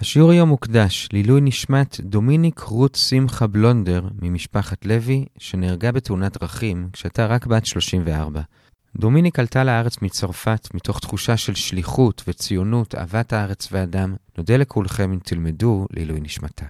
השיעור היום מוקדש לעילוי נשמת דומיניק רות שמחה בלונדר ממשפחת לוי, שנהרגה בתאונת דרכים כשהייתה רק בת 34. דומיניק עלתה לארץ מצרפת מתוך תחושה של שליחות וציונות, אהבת הארץ והאדם. נודה לכולכם אם תלמדו לעילוי נשמתה.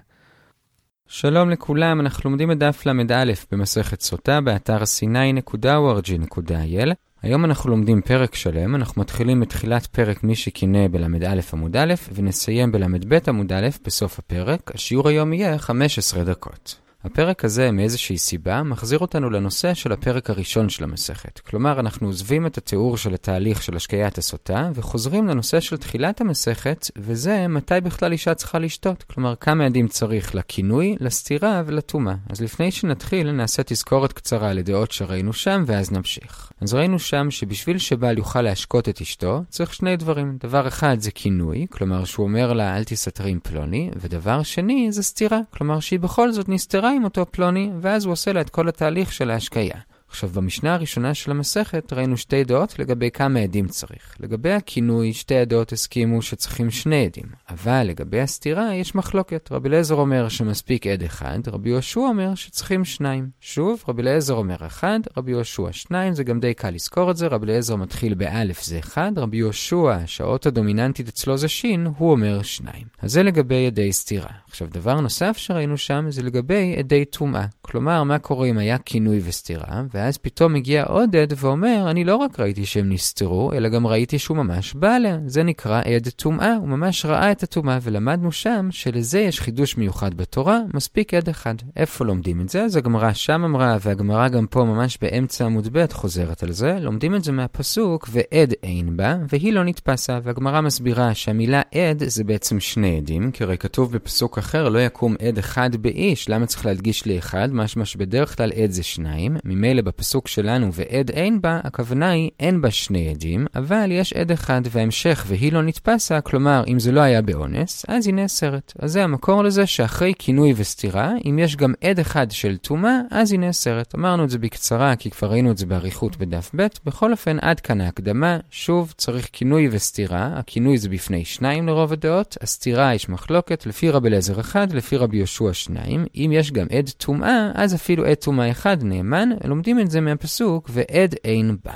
שלום לכולם, אנחנו לומדים את דף ל"א במסכת סוטה באתר סיני.org.il. היום אנחנו לומדים פרק שלם, אנחנו מתחילים בתחילת פרק מי שקינא בל"א עמוד א' ונסיים בל"ב עמוד א' בסוף הפרק. השיעור היום יהיה 15 דקות. הפרק הזה, מאיזושהי סיבה, מחזיר אותנו לנושא של הפרק הראשון של המסכת. כלומר, אנחנו עוזבים את התיאור של התהליך של השקיית הסוטה, וחוזרים לנושא של תחילת המסכת, וזה מתי בכלל אישה צריכה לשתות. כלומר, כמה עדים צריך לכינוי, לסתירה ולטומאה. אז לפני שנתחיל, נעשה תזכורת קצרה לדעות שראינו שם, ואז נמשיך. אז ראינו שם שבשביל שבעל יוכל להשקות את אשתו, צריך שני דברים. דבר אחד זה כינוי, כלומר שהוא אומר לה אל תסתתרי עם פלוני, ודבר שני זה סתירה, כלומר שהיא בכל זאת נסתרה עם אותו פלוני, ואז הוא עושה לה את כל התהליך של ההשקיה. עכשיו, במשנה הראשונה של המסכת ראינו שתי דעות לגבי כמה עדים צריך. לגבי הכינוי, שתי הדעות הסכימו שצריכים שני עדים. אבל לגבי הסתירה יש מחלוקת. רבי אליעזר אומר שמספיק עד אחד, רבי יהושע אומר שצריכים שניים. שוב, רבי אליעזר אומר אחד, רבי יהושע שניים, זה גם די קל לזכור את זה. רבי אליעזר מתחיל באלף זה אחד, רבי יהושע, שהאות הדומיננטית אצלו זה שין, הוא אומר שניים. אז זה לגבי עדי סתירה. עכשיו, דבר נוסף שראינו שם זה לגבי עדי טומאה. כלומר, מה קורה אם היה כינוי וסתירה, ואז פתאום מגיע עוד עד ואומר, אני לא רק ראיתי שהם נסתרו, אלא גם ראיתי שהוא ממש בא עליה. זה נקרא עד טומאה, הוא ממש ראה את הטומאה, ולמדנו שם שלזה יש חידוש מיוחד בתורה, מספיק עד אחד. איפה לומדים את זה? אז הגמרא שם אמרה, והגמרא גם פה ממש באמצע עמוד ב' חוזרת על זה. לומדים את זה מהפסוק, ועד אין בה, והיא לא נתפסה, והגמרא מסבירה שהמילה עד זה בעצם שני עדים, כי הרי כתוב בפסוק אחר, לא יקום עד אחד באיש, למה צריך להדגיש לי אחד? משמע שבדרך כלל עד זה שניים, ממילא בפסוק שלנו ועד אין בה, הכוונה היא אין בה שני עדים, אבל יש עד אחד והמשך והיא לא נתפסה, כלומר אם זה לא היה באונס, אז היא נאסרת. אז זה המקור לזה שאחרי כינוי וסתירה, אם יש גם עד אחד של טומאה, אז היא נאסרת. אמרנו את זה בקצרה, כי כבר ראינו את זה באריכות בדף ב', בכל אופן עד כאן ההקדמה, שוב צריך כינוי וסתירה, הכינוי זה בפני שניים לרוב הדעות, הסתירה יש מחלוקת. לפי רבי אליעזר אחד, לפי רבי יהושע שניים, אם יש גם עד טומאה, אז אפילו עד טומאה אחד נאמן, לומדים את זה מהפסוק, ועד אין בה.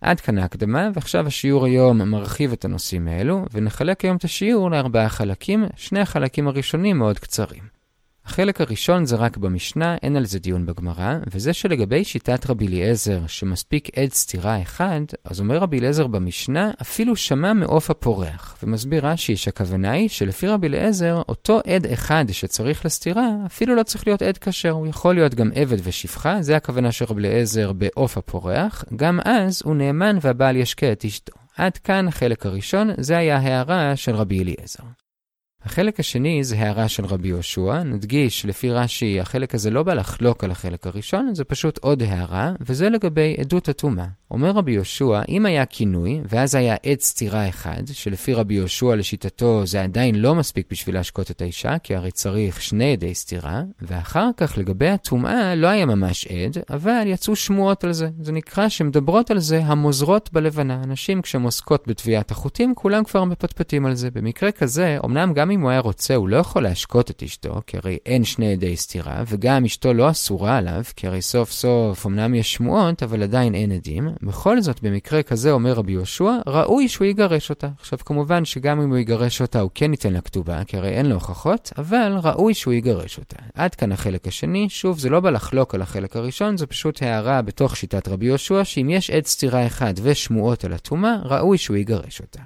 עד כאן ההקדמה, ועכשיו השיעור היום מרחיב את הנושאים האלו, ונחלק היום את השיעור לארבעה חלקים, שני החלקים הראשונים מאוד קצרים. החלק הראשון זה רק במשנה, אין על זה דיון בגמרא, וזה שלגבי שיטת רבי אליעזר, שמספיק עד סתירה אחד, אז אומר רבי אליעזר במשנה, אפילו שמע מעוף הפורח. ומסביר רש"י שהכוונה היא שלפי רבי אליעזר, אותו עד אחד שצריך לסתירה, אפילו לא צריך להיות עד כשר, הוא יכול להיות גם עבד ושפחה, זה הכוונה של רבי אליעזר בעוף הפורח, גם אז הוא נאמן והבעל ישקה את אשתו. עד כאן החלק הראשון, זה היה הערה של רבי אליעזר. החלק השני זה הערה של רבי יהושע. נדגיש, לפי רש"י, החלק הזה לא בא לחלוק על החלק הראשון, זה פשוט עוד הערה, וזה לגבי עדות הטומאה. אומר רבי יהושע, אם היה כינוי, ואז היה עד סתירה אחד, שלפי רבי יהושע לשיטתו זה עדיין לא מספיק בשביל להשקות את האישה, כי הרי צריך שני עדי סתירה, ואחר כך לגבי הטומאה לא היה ממש עד, אבל יצאו שמועות על זה. זה נקרא שמדברות על זה המוזרות בלבנה. אנשים כשהם עוסקות בתביעת החוטים, כולם כבר מפטפטים על זה. במקרה כזה, אמנם גם אם הוא היה רוצה, הוא לא יכול להשקות את אשתו, כי הרי אין שני עדי סתירה, וגם אשתו לא אסורה עליו, כי הרי סוף סוף אמנם יש שמועות, אבל עדיין אין עדים. בכל זאת, במקרה כזה, אומר רבי יהושע, ראוי שהוא יגרש אותה. עכשיו, כמובן שגם אם הוא יגרש אותה, הוא כן ייתן לה כתובה, כי הרי אין לו הוכחות, אבל ראוי שהוא יגרש אותה. עד כאן החלק השני, שוב, זה לא בא לחלוק על החלק הראשון, זה פשוט הערה בתוך שיטת רבי יהושע, שאם יש עד סתירה אחד ושמועות על הטומאה, ראוי שהוא יגרש אותה.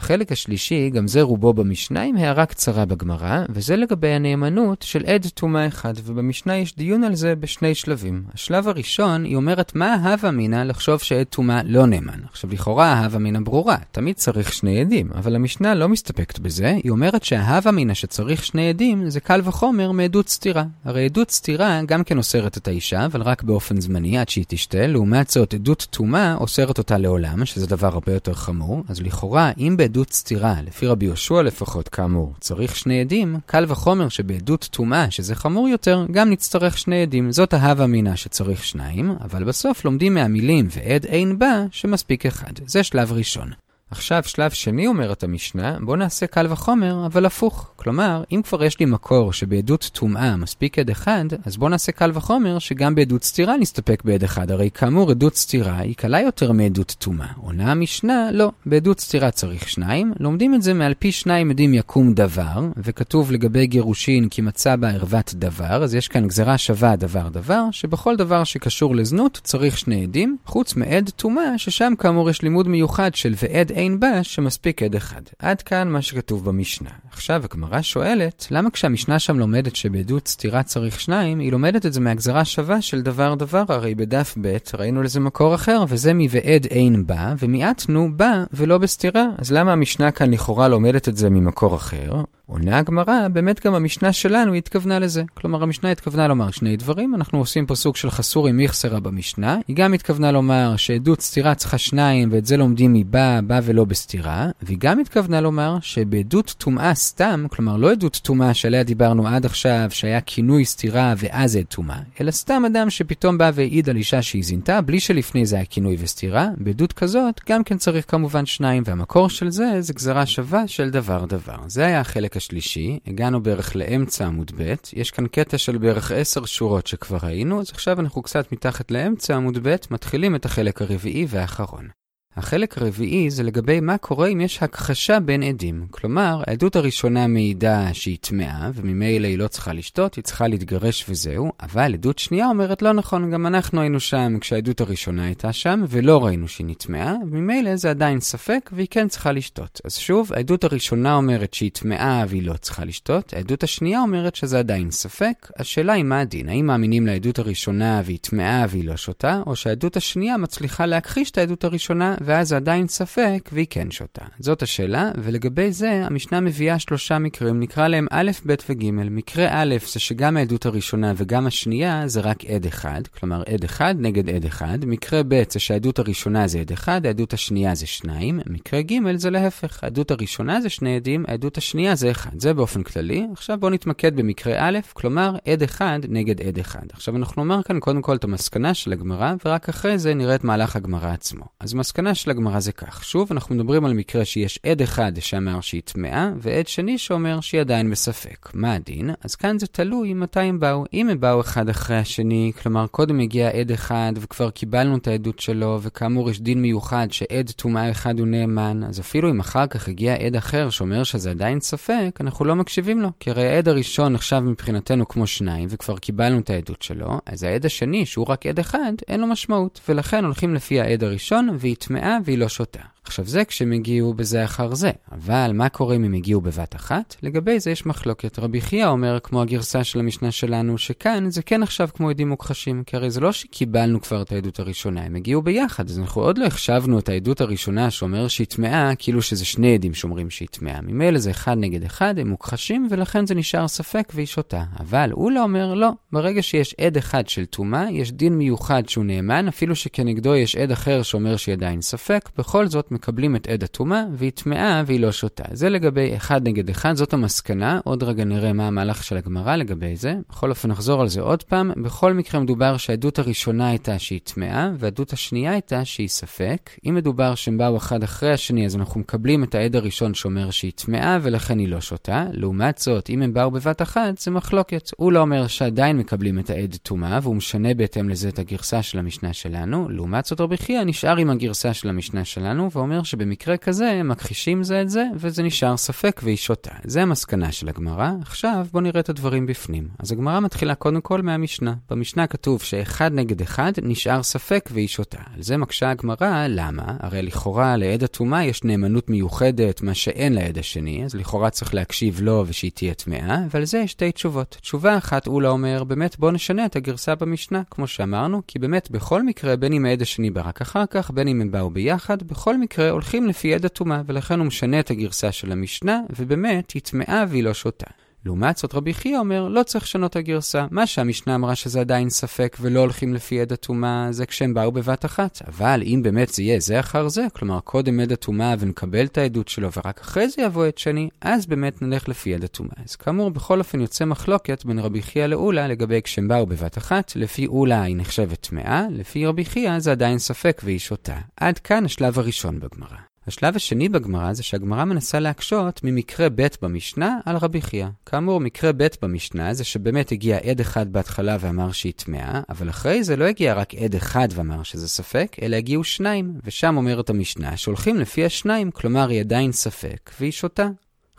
החלק השלישי, גם זה רובו במשנה, עם הערה קצרה בגמרא, וזה לגבי הנאמנות של עד טומאה אחד, ובמשנה יש דיון על זה בשני שלבים. השלב הראשון, היא אומרת מה ההווה אמינא לחשוב שעד טומאה לא נאמן. עכשיו, לכאורה ההווה אמינא ברורה, תמיד צריך שני עדים, אבל המשנה לא מסתפקת בזה, היא אומרת שההווה אמינא שצריך שני עדים, זה קל וחומר מעדות סתירה. הרי עדות סתירה גם כן אוסרת את האישה, אבל רק באופן זמני עד שהיא תשתה, לעומת זאת עדות טומאה אוסרת אותה לעולם, שזה דבר הרבה יותר חמור, אז לכאורה, אם בעדות סתירה, לפי רבי יהושע לפחות, כאמור, צריך שני עדים, קל וחומר שבעדות טומאה, שזה חמור יותר, גם נצטרך שני עדים. זאת ההווה אמינא שצריך שניים, אבל בסוף לומדים מהמילים ועד אין בה, שמספיק אחד. זה שלב ראשון. עכשיו, שלב שני אומרת המשנה, בוא נעשה קל וחומר, אבל הפוך. כלומר, אם כבר יש לי מקור שבעדות טומאה מספיק עד אחד, אז בוא נעשה קל וחומר שגם בעדות סתירה נסתפק בעד אחד. הרי כאמור, עדות סתירה היא קלה יותר מעדות טומאה. עונה המשנה, לא, בעדות סתירה צריך שניים. לומדים את זה מעל פי שניים עדים יקום דבר, וכתוב לגבי גירושין כי מצא בה ערוות דבר, אז יש כאן גזרה שווה דבר דבר, שבכל דבר שקשור לזנות צריך שני עדים, חוץ מעד טומאה, ששם כאמור יש לימוד מיוחד של ועד אין בה שמספיק עד אחד. עד כאן מה שכתוב במשנה. עכשיו הגמרא שואלת, למה כשהמשנה שם לומדת שבעדות סתירה צריך שניים, היא לומדת את זה מהגזרה שווה של דבר דבר, הרי בדף ב' ראינו לזה מקור אחר, וזה מוועד אין בה, ומיעטנו בה ולא בסתירה. אז למה המשנה כאן לכאורה לומדת את זה ממקור אחר? עונה הגמרא, באמת גם המשנה שלנו התכוונה לזה. כלומר, המשנה התכוונה לומר שני דברים, אנחנו עושים פה סוג של חסור עם איכסרה במשנה. היא גם התכוונה לומר שעדות סתירה צריכה שניים, ואת זה לומדים מבא, בא ולא בסתירה. והיא גם התכוונה לומר שבעדות טומאה סתם, כלומר לא עדות טומאה שעליה דיברנו עד עכשיו, שהיה כינוי סתירה ואז עד טומאה, אלא סתם אדם שפתאום בא והעיד על אישה שהיא זינתה, בלי שלפני זה היה כינוי וסתירה, בעדות כזאת גם כן צריך כמובן שניים, והמקור של זה זה גזרה שווה של דבר דבר. זה היה החלק השלישי, הגענו בערך לאמצע עמוד ב', יש כאן קטע של בערך עשר שורות שכבר ראינו, אז עכשיו אנחנו קצת מתחת לאמצע עמוד ב', מתחילים את החלק הרביעי והאחרון. החלק הרביעי זה לגבי מה קורה אם יש הכחשה בין עדים. כלומר, העדות הראשונה מעידה שהיא טמאה, וממילא היא לא צריכה לשתות, היא צריכה להתגרש וזהו, אבל עדות שנייה אומרת לא נכון, גם אנחנו היינו שם כשהעדות הראשונה הייתה שם, ולא ראינו שהיא נטמאה, וממילא זה עדיין ספק, והיא כן צריכה לשתות. אז שוב, העדות הראשונה אומרת שהיא טמאה והיא לא צריכה לשתות, העדות השנייה אומרת שזה עדיין ספק. השאלה היא מה הדין, האם מאמינים לעדות הראשונה והיא טמאה והיא לא שותה, או שהעדות השנייה מצליחה להכחיש את העדות הראשונה ואז עדיין ספק, והיא כן שותה. זאת השאלה, ולגבי זה, המשנה מביאה שלושה מקרים, נקרא להם א', ב' וג'. מקרה א' זה שגם העדות הראשונה וגם השנייה זה רק עד אחד, כלומר עד אחד נגד עד אחד. מקרה ב' זה שהעדות הראשונה זה עד אחד, העדות השנייה זה שניים. מקרה ג' זה להפך, העדות הראשונה זה שני עדים, העדות השנייה זה אחד. זה באופן כללי. עכשיו בואו נתמקד במקרה א', כלומר עד אחד נגד עד אחד. עכשיו אנחנו נאמר כאן קודם כל את המסקנה של הגמרא, ורק אחרי זה נראה את מהלך הגמרא עצמו. אז מסקנה של הגמרא זה כך. שוב, אנחנו מדברים על מקרה שיש עד אחד שאמר שהיא טמאה, ועד שני שאומר שהיא עדיין בספק. מה הדין? אז כאן זה תלוי מתי הם באו. אם הם באו אחד אחרי השני, כלומר קודם הגיע עד אחד וכבר קיבלנו את העדות שלו, וכאמור יש דין מיוחד שעד טומאה אחד הוא נאמן, אז אפילו אם אחר כך הגיע עד אחר שאומר שזה עדיין ספק, אנחנו לא מקשיבים לו. כי הרי העד הראשון נחשב מבחינתנו כמו שניים, וכבר קיבלנו את העדות שלו, אז העד השני, שהוא רק עד אחד, אין לו משמעות, ולכן הולכים לפי העד הראשון, והיא טמאה והיא לא שותה. עכשיו זה כשהם הגיעו בזה אחר זה, אבל מה קורה אם הם הגיעו בבת אחת? לגבי זה יש מחלוקת. רבי חייא אומר, כמו הגרסה של המשנה שלנו, שכאן זה כן עכשיו כמו עדים מוכחשים, כי הרי זה לא שקיבלנו כבר את העדות הראשונה, הם הגיעו ביחד, אז אנחנו עוד לא החשבנו את העדות הראשונה שאומר שהיא טמאה, כאילו שזה שני עדים שאומרים שהיא טמאה. ממילא זה אחד נגד אחד, הם מוכחשים, ולכן זה נשאר ספק והיא שותה. אבל הוא לא אומר, לא, ברגע שיש עד אחד של טומאה, יש דין מיוחד שהוא נאמן, אפילו שכנגדו יש עד אחר שאומר שהיא עדיין ספק, בכל זאת מקבלים את עד הטומאה, והיא טמאה והיא לא שותה. זה לגבי אחד נגד אחד, זאת המסקנה. עוד רגע נראה מה המהלך של הגמרא לגבי זה. בכל אופן נחזור על זה עוד פעם. בכל מקרה מדובר שהעדות הראשונה הייתה שהיא טמאה, והעדות השנייה הייתה שהיא ספק. אם מדובר שהם באו אחד אחרי השני, אז אנחנו מקבלים את העד הראשון שאומר שהיא טמאה, ולכן היא לא שותה. לעומת זאת, אם הם באו בבת אחת, זה מחלוקת. הוא לא אומר שעדיין מקבלים את העד טומאה, והוא משנה בהתאם לזה את הגרסה של המשנה שלנו. לעומת זאת, רבי חייא נשאר עם הגרסה של המשנה שלנו, ואומר שבמקרה כזה הם מכחישים זה את זה, וזה נשאר ספק והיא שותה. זה המסקנה של הגמרא. עכשיו בואו נראה את הדברים בפנים. אז הגמרא מתחילה קודם כל מהמשנה. במשנה כתוב שאחד נגד אחד נשאר ספק והיא שותה. על זה מקשה הגמרא, למה? הרי לכאורה לעד הטומאה יש נאמנות מיוחדת, מה שאין לעד השני, אז לכאורה צריך להקשיב לו ושהיא תהיה טמאה, ועל זה יש שתי תשובות. תשובה אחת, אולה אומר, באמת בוא נשנה את הגרסה במשנה, כמו שאמרנו, כי באמת בכל מקרה, בין אם העד השני בא רק אחר כך, בין אם הם באו ביחד, בכל מקרה הולכים לפי עד הטומאה, ולכן הוא משנה את הגרסה של המשנה, ובאמת היא טמאה והיא לא שותה. לעומת זאת רבי חייא אומר, לא צריך לשנות הגרסה. מה שהמשנה אמרה שזה עדיין ספק ולא הולכים לפי עד הטומאה, זה כשהם באו בבת אחת. אבל אם באמת זה יהיה זה אחר זה, כלומר קודם עד הטומאה ונקבל את העדות שלו ורק אחרי זה יבוא עד שני, אז באמת נלך לפי עד הטומאה. אז כאמור, בכל אופן יוצא מחלוקת בין רבי חייא לאולה לגבי כשהם באו בבת אחת, לפי אולה היא נחשבת טמאה, לפי רבי חייא זה עדיין ספק והיא שותה. עד כאן השלב הראשון בגמרא. השלב השני בגמרא זה שהגמרא מנסה להקשות ממקרה ב' במשנה על רבי חייא. כאמור, מקרה ב' במשנה זה שבאמת הגיע עד אחד בהתחלה ואמר שהיא טמאה, אבל אחרי זה לא הגיע רק עד אחד ואמר שזה ספק, אלא הגיעו שניים, ושם אומרת המשנה שהולכים לפי השניים, כלומר היא עדיין ספק, והיא שותה.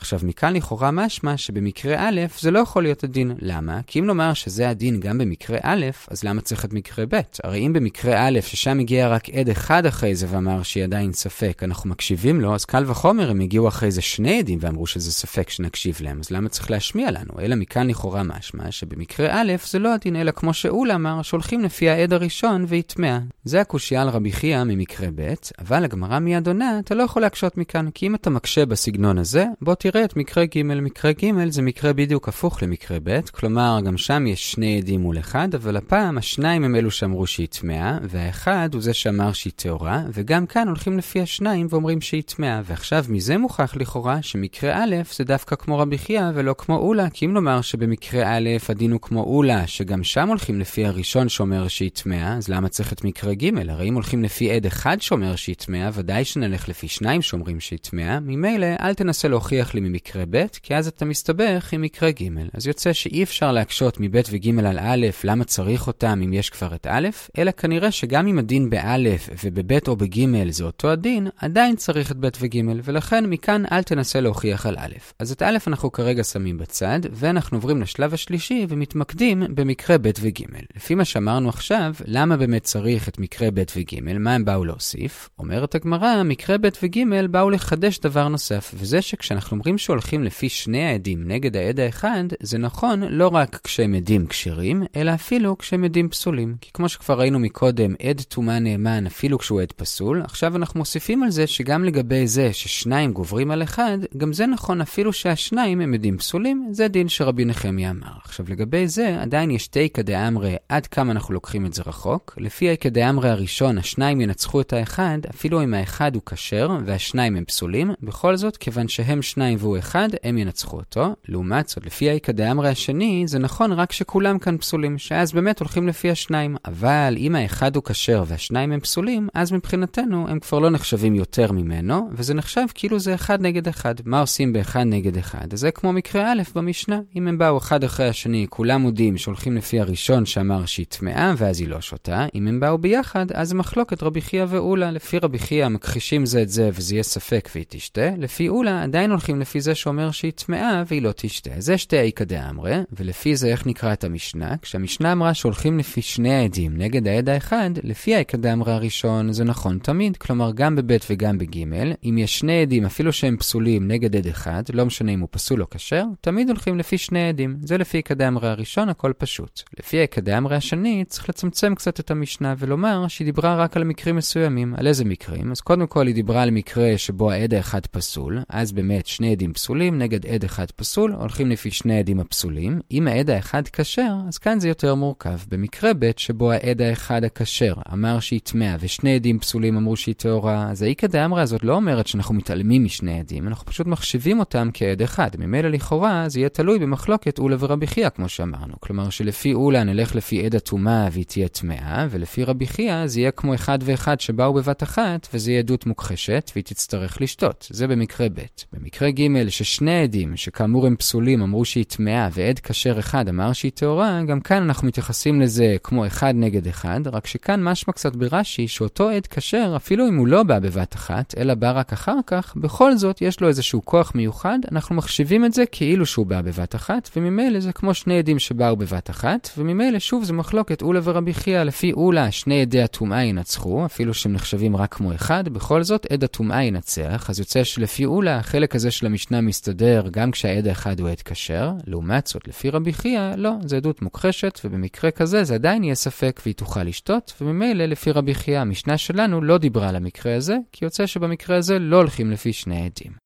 עכשיו, מכאן לכאורה משמע שבמקרה א' זה לא יכול להיות הדין. למה? כי אם נאמר שזה הדין גם במקרה א', אז למה צריך את מקרה ב'? הרי אם במקרה א', ששם הגיע רק עד אחד אחרי זה ואמר שהיא עדיין ספק, אנחנו מקשיבים לו, אז קל וחומר הם הגיעו אחרי זה שני עדים ואמרו שזה ספק שנקשיב להם, אז למה צריך להשמיע לנו? אלא מכאן לכאורה משמע שבמקרה א' זה לא הדין, אלא כמו שאול אמר, שהולכים לפי העד הראשון והיא טמאה. זה הקושייה על רבי חייא ממקרה ב', אבל הגמרא מיד עונה, אתה לא יכול להקשות מכאן, כי אם אתה מקשה בסגנון הזה, בוא תראה את מקרה ג'. מקרה ג' זה מקרה בדיוק הפוך למקרה ב', כלומר, גם שם יש שני עדים מול אחד, אבל הפעם השניים הם אלו שאמרו שהיא טמאה, והאחד הוא זה שאמר שהיא טהורה, וגם כאן הולכים לפי השניים ואומרים שהיא טמאה. ועכשיו מזה מוכח לכאורה שמקרה א' זה דווקא כמו רבי חייא ולא כמו אולה, כי אם נאמר שבמקרה א' הדין הוא כמו אולה, שגם שם הולכים לפי הראשון שאומר שהיא טמאה, אז למה צריך את מקרה ג'? הרי אם הולכים לפי עד אחד שאומר שהיא טמאה, ודאי שנלך לפי שניים שאומרים שהיא טמאה, ממילא אל תנסה להוכיח לי ממקרה ב', כי אז אתה מסתבך עם מקרה ג'. אז יוצא שאי אפשר להקשות מב' וג' על א', למה צריך אותם אם יש כבר את א', אלא כנראה שגם אם הדין באלף ובב' או בג' זה אותו הדין, עדיין צריך את ב' וג', ולכן מכאן אל תנסה להוכיח על א'. אז את א' אנחנו כרגע שמים בצד, ואנחנו עוברים לשלב השלישי ומתמקדים במקרה ב' וג'. לפי מה שאמרנו עכשיו, למה באמת צריך את מקרה ב' וג', מה הם באו להוסיף? אומרת הגמרא, מקרה ב' וג' באו לחדש דבר נוסף, וזה שכשאנחנו אומרים שהולכים לפי שני העדים נגד העד האחד, זה נכון לא רק כשהם עדים כשרים, אלא אפילו כשהם עדים פסולים. כי כמו שכבר ראינו מקודם, עד טומאה נאמן אפילו כשהוא עד פסול, עכשיו אנחנו מוסיפים על זה שגם לגבי זה ששניים גוברים על אחד, גם זה נכון אפילו שהשניים הם עדים פסולים, זה דין שרבי נחמיה אמר. עכשיו לגבי זה, עדיין יש תיכא דאמרי עד כמה אנחנו לוקחים את זה רחוק. לפי היכא דאמרי הראשון, השניים ינצחו את האחד, אפילו אם האחד הוא כשר והשניים הם פסולים, בכל זאת, כיוון שהם שניים והוא אחד, הם ינצחו אותו. לעומת זאת, לפי האיכא דאמרי השני, זה נכון רק שכולם כאן פסולים, שאז באמת הולכים לפי השניים. אבל אם האחד הוא כשר והשניים הם פסולים, אז מבחינתנו הם כבר לא נחשבים יותר ממנו, וזה נחשב כאילו זה אחד נגד אחד. מה עושים באחד נגד אחד? זה כמו מקרה א' במשנה. אם הם באו אחד אחרי השני, כולם מודים שהולכים לפי הראשון שאמר שהיא טמאה, ואז היא לא שותה. אם הם באו ביחד, אז מחלוקת רבי חייא ואולה. לפי רבי חייא מכחישים זה את זה וזה יהיה ספק והיא תשתה. לפי אולה עדיין הולכים לפי זה שאומר שהיא טמאה והיא לא תשתה. זה שתי איכא דאמרי, ולפי זה איך נקרא את המשנה? כשהמשנה אמרה שהולכים לפי שני העדים נגד העד האחד, לפי האיכא דאמרי הראשון זה נכון תמיד, כלומר גם בב' וגם בג', אם יש שני עדים אפילו שהם פסולים נגד עד אחד, לא משנה אם הוא פסול או כשר, תמיד הולכים לפי שני עדים. זה לפי איכא דאמרי הראשון, הכל פשוט. לפי האיכא דאמרי השני, צריך לצמצם קצת את המשנה ולומר שהיא דיברה רק על מקרים מסוימים. על איזה מקרים? אז קודם כל היא דיברה על מקרה שבו העד האחד פסול, אז באמת שני עדים פסולים נגד עד אחד פסול, הולכים לפי שני העדים הפסולים. אם העד האחד כשר, אז כאן זה יותר מורכב. במקרה ב' שבו העד האחד הכשר אמר שהיא טמאה ושני עדים פסולים אמרו שהיא טהורה, אז האיכא דאמרה הזאת לא אומרת שאנחנו מתעלמים משני עדים, אנחנו פשוט מחשיבים אותם כעד אחד. ממילא לכאורה זה יהיה תלוי במחלוקת אולה ורבי חייא, כמו שאמרנו. כלומר שלפי אולה נלך לפי עד הטומאה והיא תהיה טמאה, ולפי רבי חייא זה יהיה כמו אחד ואחד שבאו בבת אחת, וזה יהיה עדות מוכחשת והיא תצטרך לשתות. זה במקרה ב'. במקרה ג' ששני עדים, שכאמור הם פסולים, אמרו שהיא טמאה, ועד כשר אחד אמר שהיא טהורה, גם כאן אנחנו מתייחסים לזה כמו אחד נגד אחד, רק שכאן משמע קצת ברש"י שאותו עד כשר, אפילו אם הוא לא בא בבת אחת, אלא בא רק אחר כך, בכל זאת יש לו איזשהו כוח מיוחד, אנחנו מחשיבים את זה כאילו שהוא בא בבת אחת, וממילא זה כמו שני עדים שבאו בבת אחת, וממילא שוב זה מחלוקת אולה ורבי חייא, לפי אולה שני עדי הטומאה ינצחו, אפילו שהם נחשבים רק כמו אחד, בכל זאת עד הטומאה ינצח, אז יוצא שלפי אולה החלק הזה של המשנה מסתדר גם כשהעד האחד הוא עד כשר, לעומת זאת לפי רבי חייא, לא, זה עדות מוכחשת, ובמקרה כזה זה עדיין יהיה ספק והיא תוכל לשתות, וממילא לפי רבי חייא המשנה שלנו לא דיברה על המקרה הזה, כי יוצא שבמקרה הזה לא הולכים לפי שני עדים.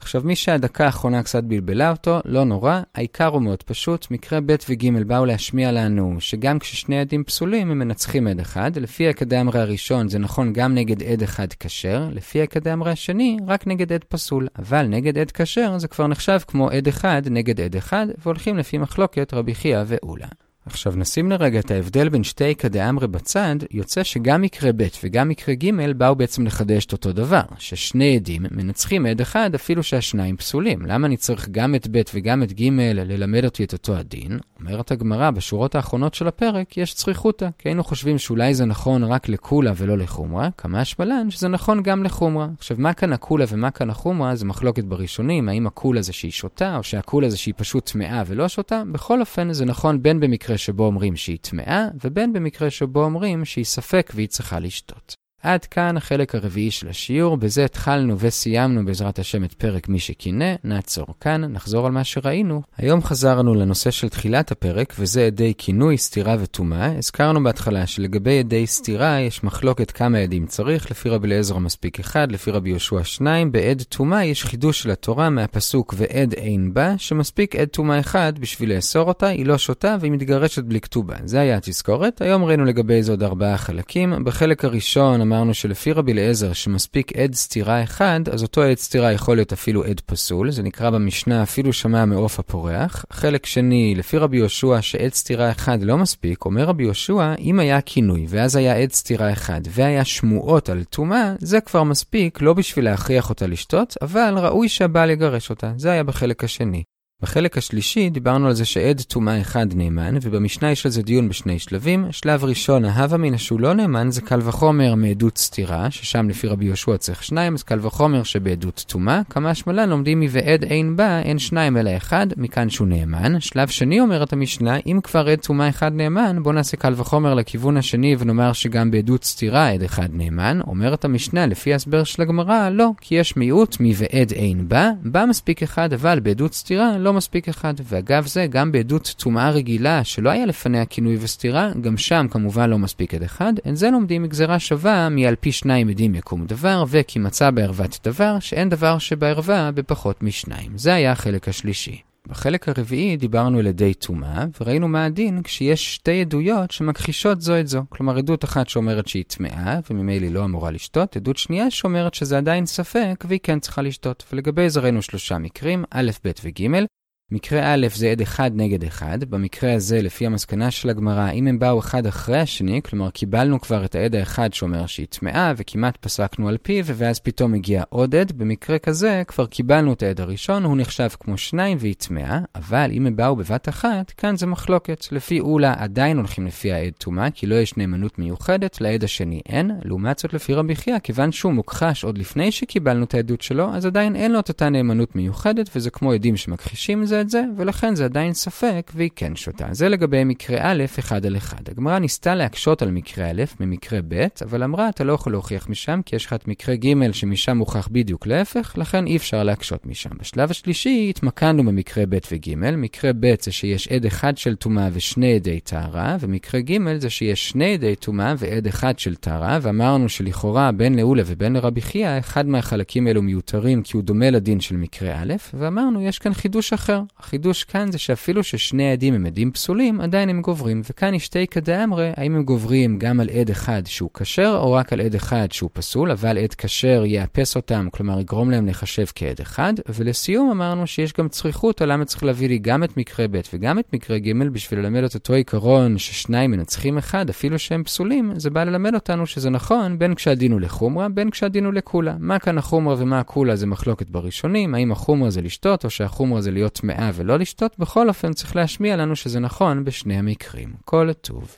עכשיו, מי שהדקה האחרונה קצת בלבלה אותו, לא נורא, העיקר הוא מאוד פשוט. מקרה ב' וג' באו להשמיע לנו שגם כששני עדים פסולים הם מנצחים עד אחד. לפי הקדאמרי הראשון זה נכון גם נגד עד אחד כשר, לפי הקדאמרי השני רק נגד עד פסול. אבל נגד עד כשר זה כבר נחשב כמו עד אחד נגד עד אחד, והולכים לפי מחלוקת רבי חייא ואולה. עכשיו נשים לרגע את ההבדל בין שתי איכא דאמרי בצד, יוצא שגם מקרה ב' וגם מקרה ג' באו בעצם לחדש את אותו דבר, ששני עדים מנצחים עד אחד אפילו שהשניים פסולים. למה אני צריך גם את ב' וגם את ג' ללמד אותי את אותו הדין? אומרת הגמרא, בשורות האחרונות של הפרק יש צריכותא, כי היינו חושבים שאולי זה נכון רק לקולה ולא לחומרה, כמה השמלן שזה נכון גם לחומרה. עכשיו, מה כאן הקולה ומה כאן החומרה? זה מחלוקת בראשונים, האם הקולה זה שהיא שותה, או שהקולה זה שהיא פשוט טמאה ולא שותה? בכל אופן, זה נכון בין במקרה שבו אומרים שהיא טמאה, ובין במקרה שבו אומרים שהיא ספק והיא צריכה לשתות. עד כאן החלק הרביעי של השיעור, בזה התחלנו וסיימנו בעזרת השם את פרק מי שקינא, נעצור כאן, נחזור על מה שראינו. היום חזרנו לנושא של תחילת הפרק, וזה עדי כינוי, סתירה וטומאה. הזכרנו בהתחלה שלגבי עדי סתירה יש מחלוקת כמה עדים צריך, לפי רבי אליעזר מספיק אחד, לפי רבי יהושע שניים. בעד טומאה יש חידוש של התורה מהפסוק ועד אין בה, שמספיק עד טומאה אחד בשביל לאסור אותה, היא לא שותה והיא מתגרשת בלי כתובה. זה היה התזכורת. היום ראינו לגבי זה עוד ארבעה חלקים. בחלק הראשון אמרנו שלפי רבי אליעזר שמספיק עד סתירה אחד, אז אותו עד סתירה יכול להיות אפילו עד פסול, זה נקרא במשנה אפילו שמע מעוף הפורח. חלק שני, לפי רבי יהושע שעד סתירה אחד לא מספיק, אומר רבי יהושע, אם היה כינוי ואז היה עד סתירה אחד והיה שמועות על טומאה, זה כבר מספיק לא בשביל להכריח אותה לשתות, אבל ראוי שהבעל יגרש אותה. זה היה בחלק השני. בחלק השלישי דיברנו על זה שעד טומאה אחד נאמן, ובמשנה יש על זה דיון בשני שלבים. שלב ראשון, ההווה מן שהוא לא נאמן, זה קל וחומר מעדות סתירה, ששם לפי רבי יהושע צריך שניים, אז קל וחומר שבעדות טומאה. כמה שמלן לומדים מ"ועד אין בה", אין שניים אלא אחד, מכאן שהוא נאמן. שלב שני אומרת המשנה, אם כבר עד טומאה אחד נאמן, בוא נעשה קל וחומר לכיוון השני ונאמר שגם בעדות סתירה עד אחד נאמן. אומרת המשנה, לפי ההסבר של הגמרא, לא, כי יש מיעוט מ"ועד אין בה", בה מספיק אחד, אבל בעדות סתירה לא מספיק אחד. ואגב זה, גם בעדות טומאה רגילה, שלא היה לפניה כינוי וסתירה, גם שם כמובן לא מספיק עד אחד. את זה לומדים מגזרה שווה מעל פי שניים עדים יקום דבר, וכי מצא בערוות דבר, שאין דבר שבערווה בפחות משניים. זה היה החלק השלישי. בחלק הרביעי דיברנו על ידי טומאה, וראינו מה הדין כשיש שתי עדויות שמכחישות זו את זו. כלומר, עדות אחת שאומרת שהיא טמאה, וממילא לא אמורה לשתות, עדות שנייה שאומרת שזה עדיין ספק, והיא כן צריכה לשתות. ולגבי זה ראינו שלושה מקרים, א', ב' וג'. מקרה א' זה עד אחד נגד אחד, במקרה הזה, לפי המסקנה של הגמרא, אם הם באו אחד אחרי השני, כלומר קיבלנו כבר את העד האחד שאומר שהיא טמאה, וכמעט פסקנו על פיו, ואז פתאום הגיע עוד עד, במקרה כזה כבר קיבלנו את העד הראשון, הוא נחשב כמו שניים והיא טמאה, אבל אם הם באו בבת אחת, כאן זה מחלוקת. לפי אולה עדיין הולכים לפי העד טומאה, כי לא יש נאמנות מיוחדת, לעד השני אין, לעומת זאת לפי רבי חייא, כיוון שהוא מוכחש עוד לפני שקיבלנו את העדות שלו, אז עדיין אין לו את אותה נאמנות מיוחדת, וזה כמו עדים שמכחישים זה את זה, ולכן זה עדיין ספק, והיא כן שותה. זה לגבי מקרה א', אחד על אחד. הגמרא ניסתה להקשות על מקרה א' ממקרה ב', אבל אמרה, אתה לא יכול להוכיח משם, כי יש לך את מקרה ג' שמשם מוכח בדיוק להפך, לכן אי אפשר להקשות משם. בשלב השלישי התמקדנו במקרה ב' וג', מקרה ב' זה שיש עד אחד של טומאה ושני עדי טהרה, ומקרה ג' זה שיש שני עדי טומאה ועד אחד של טהרה, ואמרנו שלכאורה בין לאולה ובין לרבי חייא, אחד מהחלקים האלו מיותרים כי הוא דומה לדין של מקרה א', ואמרנו יש כאן חידוש אחר. החידוש כאן זה שאפילו ששני עדים הם עדים פסולים, עדיין הם גוברים. וכאן שתי כדאמרי, האם הם גוברים גם על עד אחד שהוא כשר, או רק על עד אחד שהוא פסול, אבל עד כשר יאפס אותם, כלומר יגרום להם לחשב כעד אחד. ולסיום אמרנו שיש גם צריכות על למה צריך להביא לי גם את מקרה ב' וגם את מקרה ג' בשביל ללמד את אותו עיקרון ששניים מנצחים אחד, אפילו שהם פסולים, זה בא ללמד אותנו שזה נכון בין כשהדין הוא לחומרה, בין כשהדין הוא לקולה. מה כאן החומרה ומה הקולה זה מחלוקת בראשונים, האם החומרה זה לשתות, או שהחומרה זה להיות טמאה ולא לשתות, בכל אופן צריך להשמיע לנו שזה נכון בשני המקרים. כל טוב.